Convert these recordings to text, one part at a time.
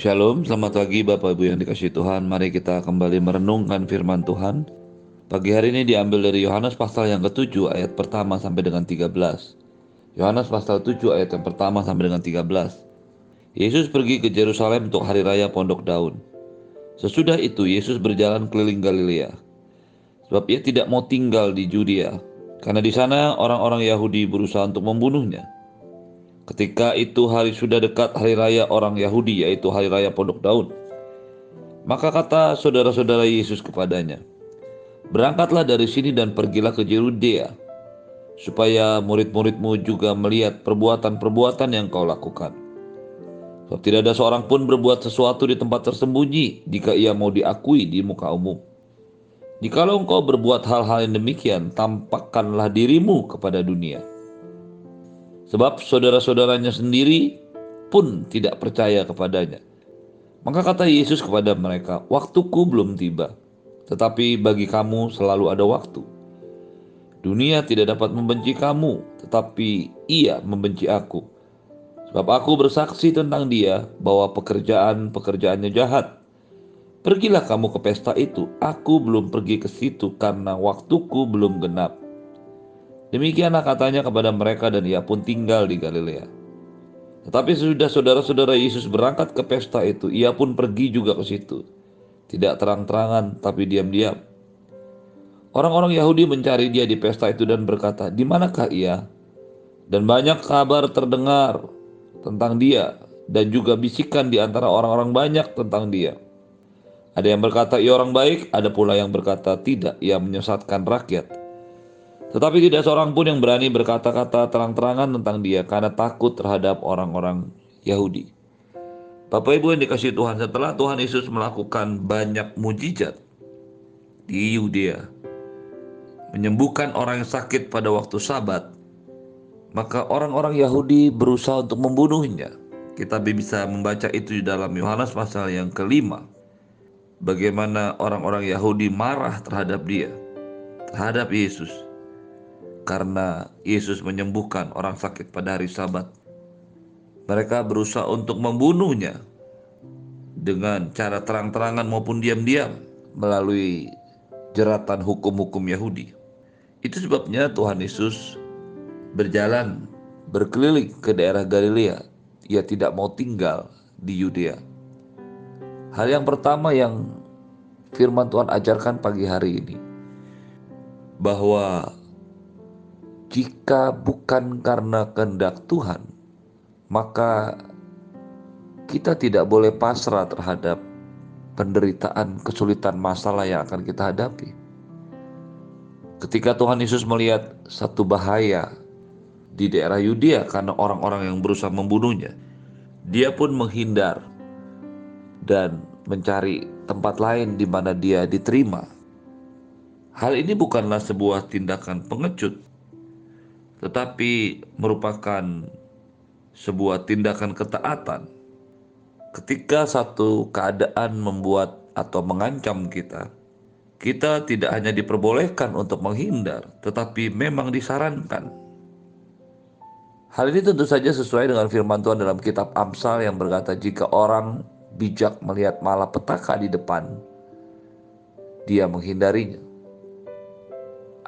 Shalom, selamat pagi Bapak Ibu yang dikasih Tuhan. Mari kita kembali merenungkan firman Tuhan. Pagi hari ini diambil dari Yohanes pasal yang ke-7 ayat pertama sampai dengan 13. Yohanes pasal 7 ayat yang pertama sampai dengan 13. Yesus pergi ke Yerusalem untuk hari raya Pondok Daun. Sesudah itu Yesus berjalan keliling Galilea. Sebab ia tidak mau tinggal di Judea, karena di sana orang-orang Yahudi berusaha untuk membunuhnya. Ketika itu hari sudah dekat hari raya orang Yahudi yaitu hari raya Pondok Daun. Maka kata saudara-saudara Yesus kepadanya, Berangkatlah dari sini dan pergilah ke Judea, supaya murid-muridmu juga melihat perbuatan-perbuatan yang kau lakukan. Sebab tidak ada seorang pun berbuat sesuatu di tempat tersembunyi jika ia mau diakui di muka umum. Jikalau engkau berbuat hal-hal yang demikian, tampakkanlah dirimu kepada dunia. Sebab saudara-saudaranya sendiri pun tidak percaya kepadanya. Maka kata Yesus kepada mereka, "Waktuku belum tiba, tetapi bagi kamu selalu ada waktu. Dunia tidak dapat membenci kamu, tetapi ia membenci aku. Sebab aku bersaksi tentang dia bahwa pekerjaan-pekerjaannya jahat. Pergilah kamu ke pesta itu, aku belum pergi ke situ karena waktuku belum genap." Demikianlah katanya kepada mereka dan ia pun tinggal di Galilea. Tetapi sesudah saudara-saudara Yesus berangkat ke pesta itu, ia pun pergi juga ke situ. Tidak terang-terangan, tapi diam-diam. Orang-orang Yahudi mencari dia di pesta itu dan berkata, di manakah ia? Dan banyak kabar terdengar tentang dia dan juga bisikan di antara orang-orang banyak tentang dia. Ada yang berkata ia orang baik, ada pula yang berkata tidak, ia menyesatkan rakyat. Tetapi tidak seorang pun yang berani berkata-kata terang-terangan tentang dia karena takut terhadap orang-orang Yahudi. Bapak Ibu yang dikasih Tuhan, setelah Tuhan Yesus melakukan banyak mujizat di Yudea, menyembuhkan orang yang sakit pada waktu Sabat, maka orang-orang Yahudi berusaha untuk membunuhnya. Kita bisa membaca itu di dalam Yohanes pasal yang kelima. Bagaimana orang-orang Yahudi marah terhadap dia, terhadap Yesus karena Yesus menyembuhkan orang sakit pada hari Sabat. Mereka berusaha untuk membunuhnya dengan cara terang-terangan maupun diam-diam melalui jeratan hukum-hukum Yahudi. Itu sebabnya Tuhan Yesus berjalan berkeliling ke daerah Galilea. Ia tidak mau tinggal di Yudea. Hal yang pertama yang firman Tuhan ajarkan pagi hari ini bahwa jika bukan karena kehendak Tuhan, maka kita tidak boleh pasrah terhadap penderitaan, kesulitan, masalah yang akan kita hadapi. Ketika Tuhan Yesus melihat satu bahaya di daerah Yudea karena orang-orang yang berusaha membunuhnya, dia pun menghindar dan mencari tempat lain di mana dia diterima. Hal ini bukanlah sebuah tindakan pengecut, tetapi merupakan sebuah tindakan ketaatan. Ketika satu keadaan membuat atau mengancam kita, kita tidak hanya diperbolehkan untuk menghindar, tetapi memang disarankan. Hal ini tentu saja sesuai dengan firman Tuhan dalam kitab Amsal yang berkata jika orang bijak melihat malapetaka di depan, dia menghindarinya.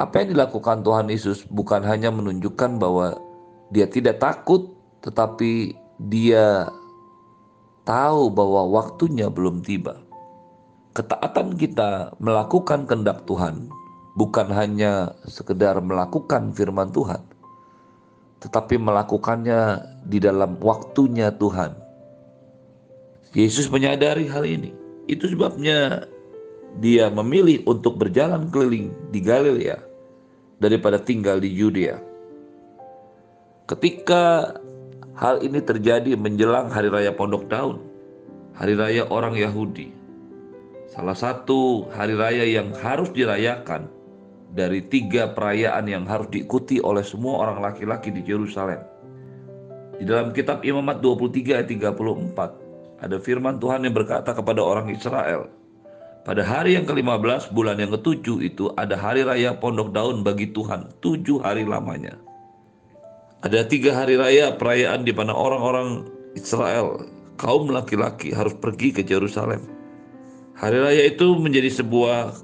Apa yang dilakukan Tuhan Yesus bukan hanya menunjukkan bahwa dia tidak takut, tetapi dia tahu bahwa waktunya belum tiba. Ketaatan kita melakukan kehendak Tuhan bukan hanya sekedar melakukan firman Tuhan, tetapi melakukannya di dalam waktunya Tuhan. Yesus menyadari hal ini. Itu sebabnya dia memilih untuk berjalan keliling di Galilea daripada tinggal di Yudea. Ketika hal ini terjadi menjelang hari raya Pondok Daun, hari raya orang Yahudi, salah satu hari raya yang harus dirayakan dari tiga perayaan yang harus diikuti oleh semua orang laki-laki di Yerusalem. Di dalam kitab Imamat 23 ayat 34 ada firman Tuhan yang berkata kepada orang Israel, pada hari yang ke-15 bulan yang ke-7 itu ada hari raya pondok daun bagi Tuhan. Tujuh hari lamanya. Ada tiga hari raya perayaan di mana orang-orang Israel kaum laki-laki harus pergi ke Yerusalem. Hari raya itu menjadi sebuah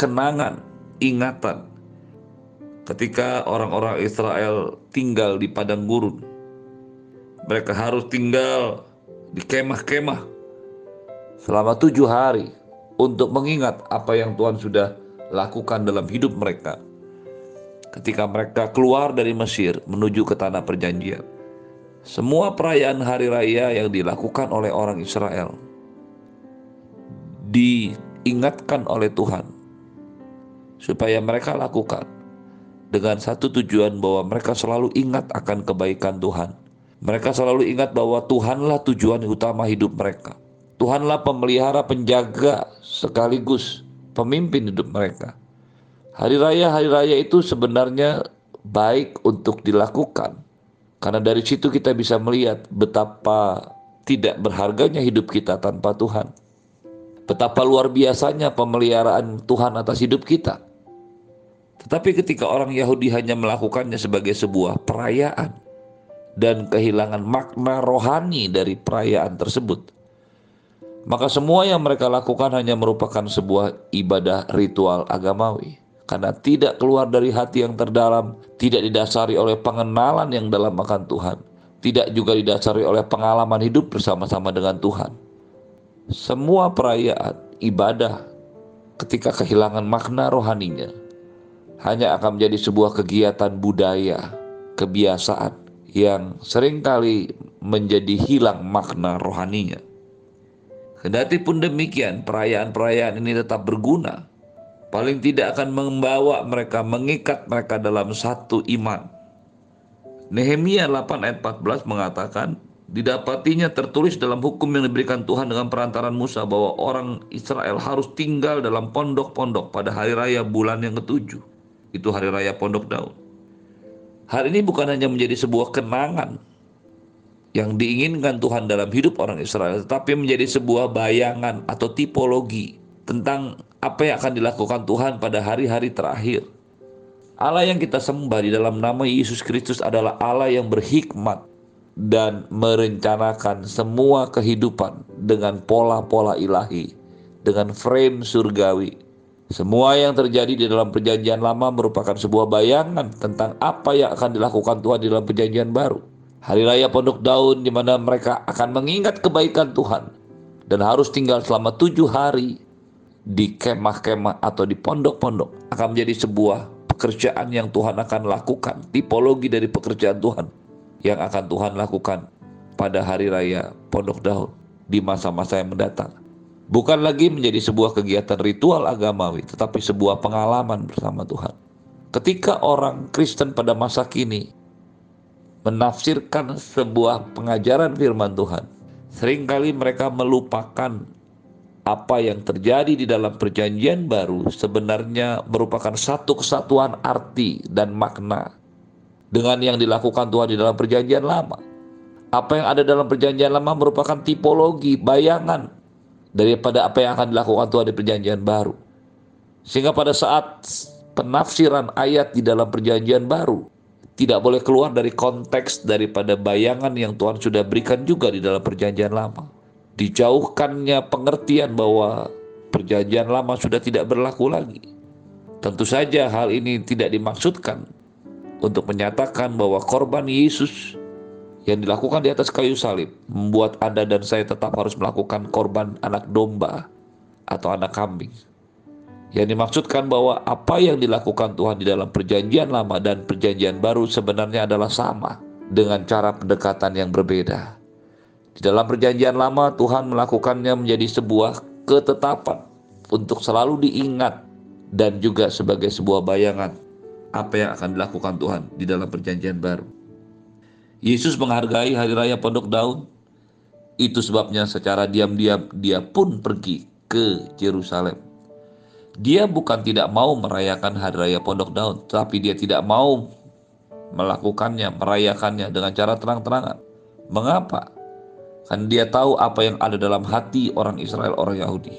kenangan, ingatan ketika orang-orang Israel tinggal di padang gurun. Mereka harus tinggal di kemah-kemah selama tujuh hari untuk mengingat apa yang Tuhan sudah lakukan dalam hidup mereka ketika mereka keluar dari Mesir menuju ke tanah perjanjian. Semua perayaan hari raya yang dilakukan oleh orang Israel diingatkan oleh Tuhan supaya mereka lakukan dengan satu tujuan bahwa mereka selalu ingat akan kebaikan Tuhan. Mereka selalu ingat bahwa Tuhanlah tujuan utama hidup mereka. Tuhanlah pemelihara penjaga sekaligus pemimpin hidup mereka. Hari raya-hari raya itu sebenarnya baik untuk dilakukan. Karena dari situ kita bisa melihat betapa tidak berharganya hidup kita tanpa Tuhan. Betapa luar biasanya pemeliharaan Tuhan atas hidup kita. Tetapi ketika orang Yahudi hanya melakukannya sebagai sebuah perayaan dan kehilangan makna rohani dari perayaan tersebut, maka semua yang mereka lakukan hanya merupakan sebuah ibadah ritual agamawi. Karena tidak keluar dari hati yang terdalam, tidak didasari oleh pengenalan yang dalam akan Tuhan, tidak juga didasari oleh pengalaman hidup bersama-sama dengan Tuhan. Semua perayaan ibadah ketika kehilangan makna rohaninya hanya akan menjadi sebuah kegiatan budaya, kebiasaan yang sering kali menjadi hilang makna rohaninya. Kendati pun demikian, perayaan-perayaan ini tetap berguna. Paling tidak akan membawa mereka, mengikat mereka dalam satu iman. Nehemia 8 ayat 14 mengatakan, didapatinya tertulis dalam hukum yang diberikan Tuhan dengan perantaran Musa bahwa orang Israel harus tinggal dalam pondok-pondok pada hari raya bulan yang ketujuh. Itu hari raya pondok daun. Hal ini bukan hanya menjadi sebuah kenangan yang diinginkan Tuhan dalam hidup orang Israel, tetapi menjadi sebuah bayangan atau tipologi tentang apa yang akan dilakukan Tuhan pada hari-hari terakhir. Allah yang kita sembah di dalam nama Yesus Kristus adalah Allah yang berhikmat dan merencanakan semua kehidupan dengan pola-pola ilahi, dengan frame surgawi. Semua yang terjadi di dalam perjanjian lama merupakan sebuah bayangan tentang apa yang akan dilakukan Tuhan di dalam perjanjian baru hari raya Pondok Daun di mana mereka akan mengingat kebaikan Tuhan dan harus tinggal selama tujuh hari di kemah-kemah atau di pondok-pondok akan menjadi sebuah pekerjaan yang Tuhan akan lakukan tipologi dari pekerjaan Tuhan yang akan Tuhan lakukan pada hari raya Pondok Daun di masa-masa yang mendatang. Bukan lagi menjadi sebuah kegiatan ritual agamawi tetapi sebuah pengalaman bersama Tuhan. Ketika orang Kristen pada masa kini menafsirkan sebuah pengajaran firman Tuhan, sering kali mereka melupakan apa yang terjadi di dalam perjanjian baru sebenarnya merupakan satu kesatuan arti dan makna dengan yang dilakukan Tuhan di dalam perjanjian lama. Apa yang ada dalam perjanjian lama merupakan tipologi, bayangan daripada apa yang akan dilakukan Tuhan di perjanjian baru. Sehingga pada saat penafsiran ayat di dalam perjanjian baru, tidak boleh keluar dari konteks daripada bayangan yang Tuhan sudah berikan juga di dalam perjanjian lama. Dijauhkannya pengertian bahwa perjanjian lama sudah tidak berlaku lagi. Tentu saja hal ini tidak dimaksudkan untuk menyatakan bahwa korban Yesus yang dilakukan di atas kayu salib membuat Anda dan saya tetap harus melakukan korban anak domba atau anak kambing. Yang dimaksudkan bahwa apa yang dilakukan Tuhan di dalam perjanjian lama dan perjanjian baru sebenarnya adalah sama dengan cara pendekatan yang berbeda. Di dalam perjanjian lama Tuhan melakukannya menjadi sebuah ketetapan untuk selalu diingat dan juga sebagai sebuah bayangan apa yang akan dilakukan Tuhan di dalam perjanjian baru. Yesus menghargai hari raya Pondok Daun. Itu sebabnya secara diam-diam dia pun pergi ke Yerusalem dia bukan tidak mau merayakan hari raya Pondok Daun, tapi dia tidak mau melakukannya, merayakannya dengan cara terang-terangan. Mengapa? Kan dia tahu apa yang ada dalam hati orang Israel, orang Yahudi.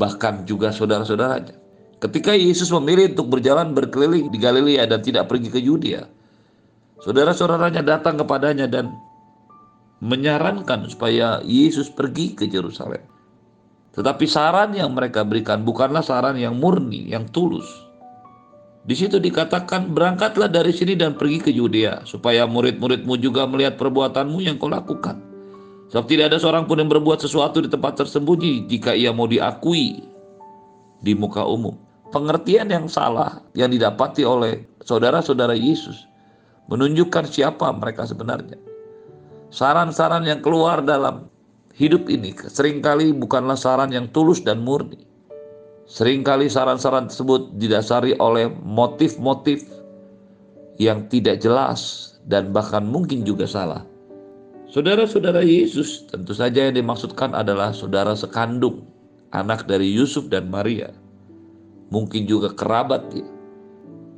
Bahkan juga saudara-saudaranya. Ketika Yesus memilih untuk berjalan berkeliling di Galilea dan tidak pergi ke Yudea, saudara-saudaranya datang kepadanya dan menyarankan supaya Yesus pergi ke Yerusalem. Tetapi saran yang mereka berikan bukanlah saran yang murni, yang tulus. Di situ dikatakan, berangkatlah dari sini dan pergi ke Yudea, supaya murid-muridmu juga melihat perbuatanmu yang kau lakukan. Sebab tidak ada seorang pun yang berbuat sesuatu di tempat tersembunyi jika ia mau diakui di muka umum. Pengertian yang salah yang didapati oleh saudara-saudara Yesus menunjukkan siapa mereka sebenarnya. Saran-saran yang keluar dalam hidup ini sering kali bukanlah saran yang tulus dan murni. Seringkali saran-saran tersebut didasari oleh motif-motif yang tidak jelas dan bahkan mungkin juga salah. Saudara-saudara Yesus tentu saja yang dimaksudkan adalah saudara sekandung, anak dari Yusuf dan Maria. Mungkin juga kerabat dia.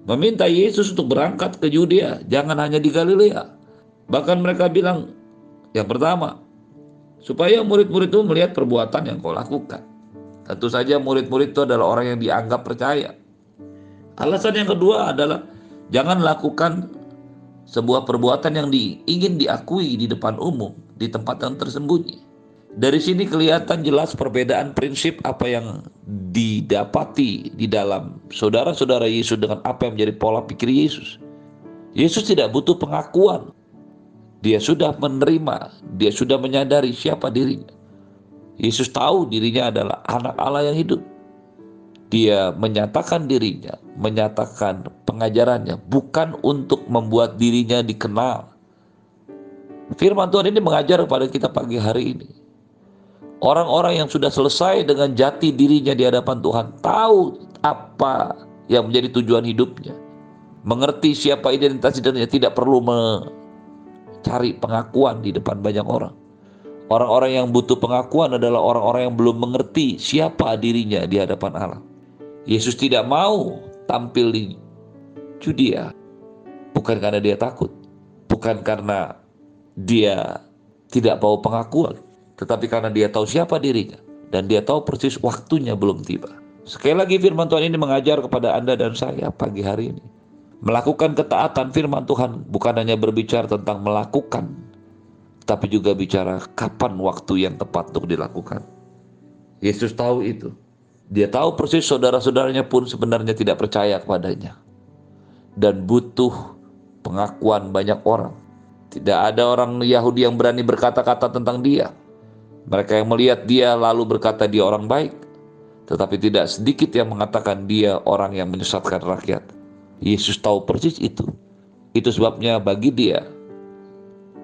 Meminta Yesus untuk berangkat ke Yudea, jangan hanya di Galilea. Bahkan mereka bilang, yang pertama, supaya murid-murid itu melihat perbuatan yang kau lakukan. Tentu saja murid-murid itu adalah orang yang dianggap percaya. Alasan yang kedua adalah jangan lakukan sebuah perbuatan yang di, ingin diakui di depan umum, di tempat yang tersembunyi. Dari sini kelihatan jelas perbedaan prinsip apa yang didapati di dalam saudara-saudara Yesus dengan apa yang menjadi pola pikir Yesus. Yesus tidak butuh pengakuan. Dia sudah menerima, dia sudah menyadari siapa dirinya. Yesus tahu dirinya adalah anak Allah yang hidup. Dia menyatakan dirinya, menyatakan pengajarannya, bukan untuk membuat dirinya dikenal. Firman Tuhan ini mengajar kepada kita pagi hari ini. Orang-orang yang sudah selesai dengan jati dirinya di hadapan Tuhan, tahu apa yang menjadi tujuan hidupnya, mengerti siapa identitas dan tidak perlu cari pengakuan di depan banyak orang. Orang-orang yang butuh pengakuan adalah orang-orang yang belum mengerti siapa dirinya di hadapan Allah. Yesus tidak mau tampil di Judea bukan karena dia takut, bukan karena dia tidak mau pengakuan, tetapi karena dia tahu siapa dirinya dan dia tahu persis waktunya belum tiba. Sekali lagi firman Tuhan ini mengajar kepada Anda dan saya pagi hari ini. Melakukan ketaatan firman Tuhan bukan hanya berbicara tentang melakukan, tapi juga bicara kapan waktu yang tepat untuk dilakukan. Yesus tahu itu. Dia tahu persis saudara-saudaranya pun sebenarnya tidak percaya kepadanya. Dan butuh pengakuan banyak orang. Tidak ada orang Yahudi yang berani berkata-kata tentang dia. Mereka yang melihat dia lalu berkata dia orang baik. Tetapi tidak sedikit yang mengatakan dia orang yang menyesatkan rakyat. Yesus tahu persis itu. Itu sebabnya bagi dia,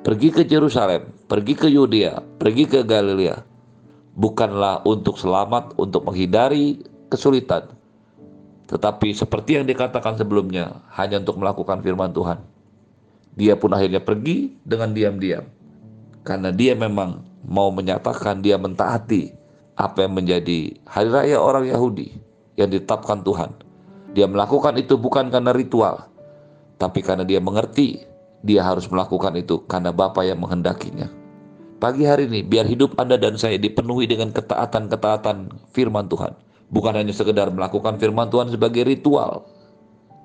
pergi ke Yerusalem, pergi ke Yudea, pergi ke Galilea, bukanlah untuk selamat, untuk menghindari kesulitan, tetapi seperti yang dikatakan sebelumnya, hanya untuk melakukan firman Tuhan. Dia pun akhirnya pergi dengan diam-diam, karena dia memang mau menyatakan dia mentaati apa yang menjadi hari raya orang Yahudi yang ditetapkan Tuhan dia melakukan itu bukan karena ritual, tapi karena dia mengerti dia harus melakukan itu karena Bapa yang menghendakinya. Pagi hari ini, biar hidup Anda dan saya dipenuhi dengan ketaatan-ketaatan firman Tuhan. Bukan hanya sekedar melakukan firman Tuhan sebagai ritual,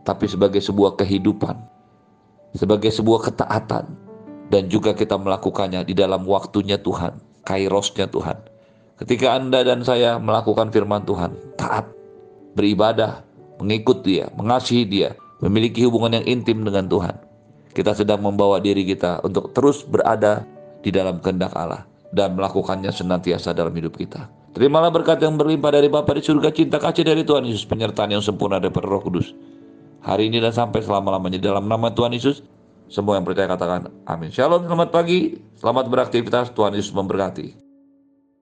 tapi sebagai sebuah kehidupan, sebagai sebuah ketaatan, dan juga kita melakukannya di dalam waktunya Tuhan, kairosnya Tuhan. Ketika Anda dan saya melakukan firman Tuhan, taat, beribadah, mengikut dia, mengasihi dia, memiliki hubungan yang intim dengan Tuhan. Kita sedang membawa diri kita untuk terus berada di dalam kehendak Allah dan melakukannya senantiasa dalam hidup kita. Terimalah berkat yang berlimpah dari Bapa di surga, cinta kasih dari Tuhan Yesus, penyertaan yang sempurna dari Roh Kudus. Hari ini dan sampai selama-lamanya dalam nama Tuhan Yesus, semua yang percaya katakan amin. Shalom, selamat pagi, selamat beraktivitas, Tuhan Yesus memberkati.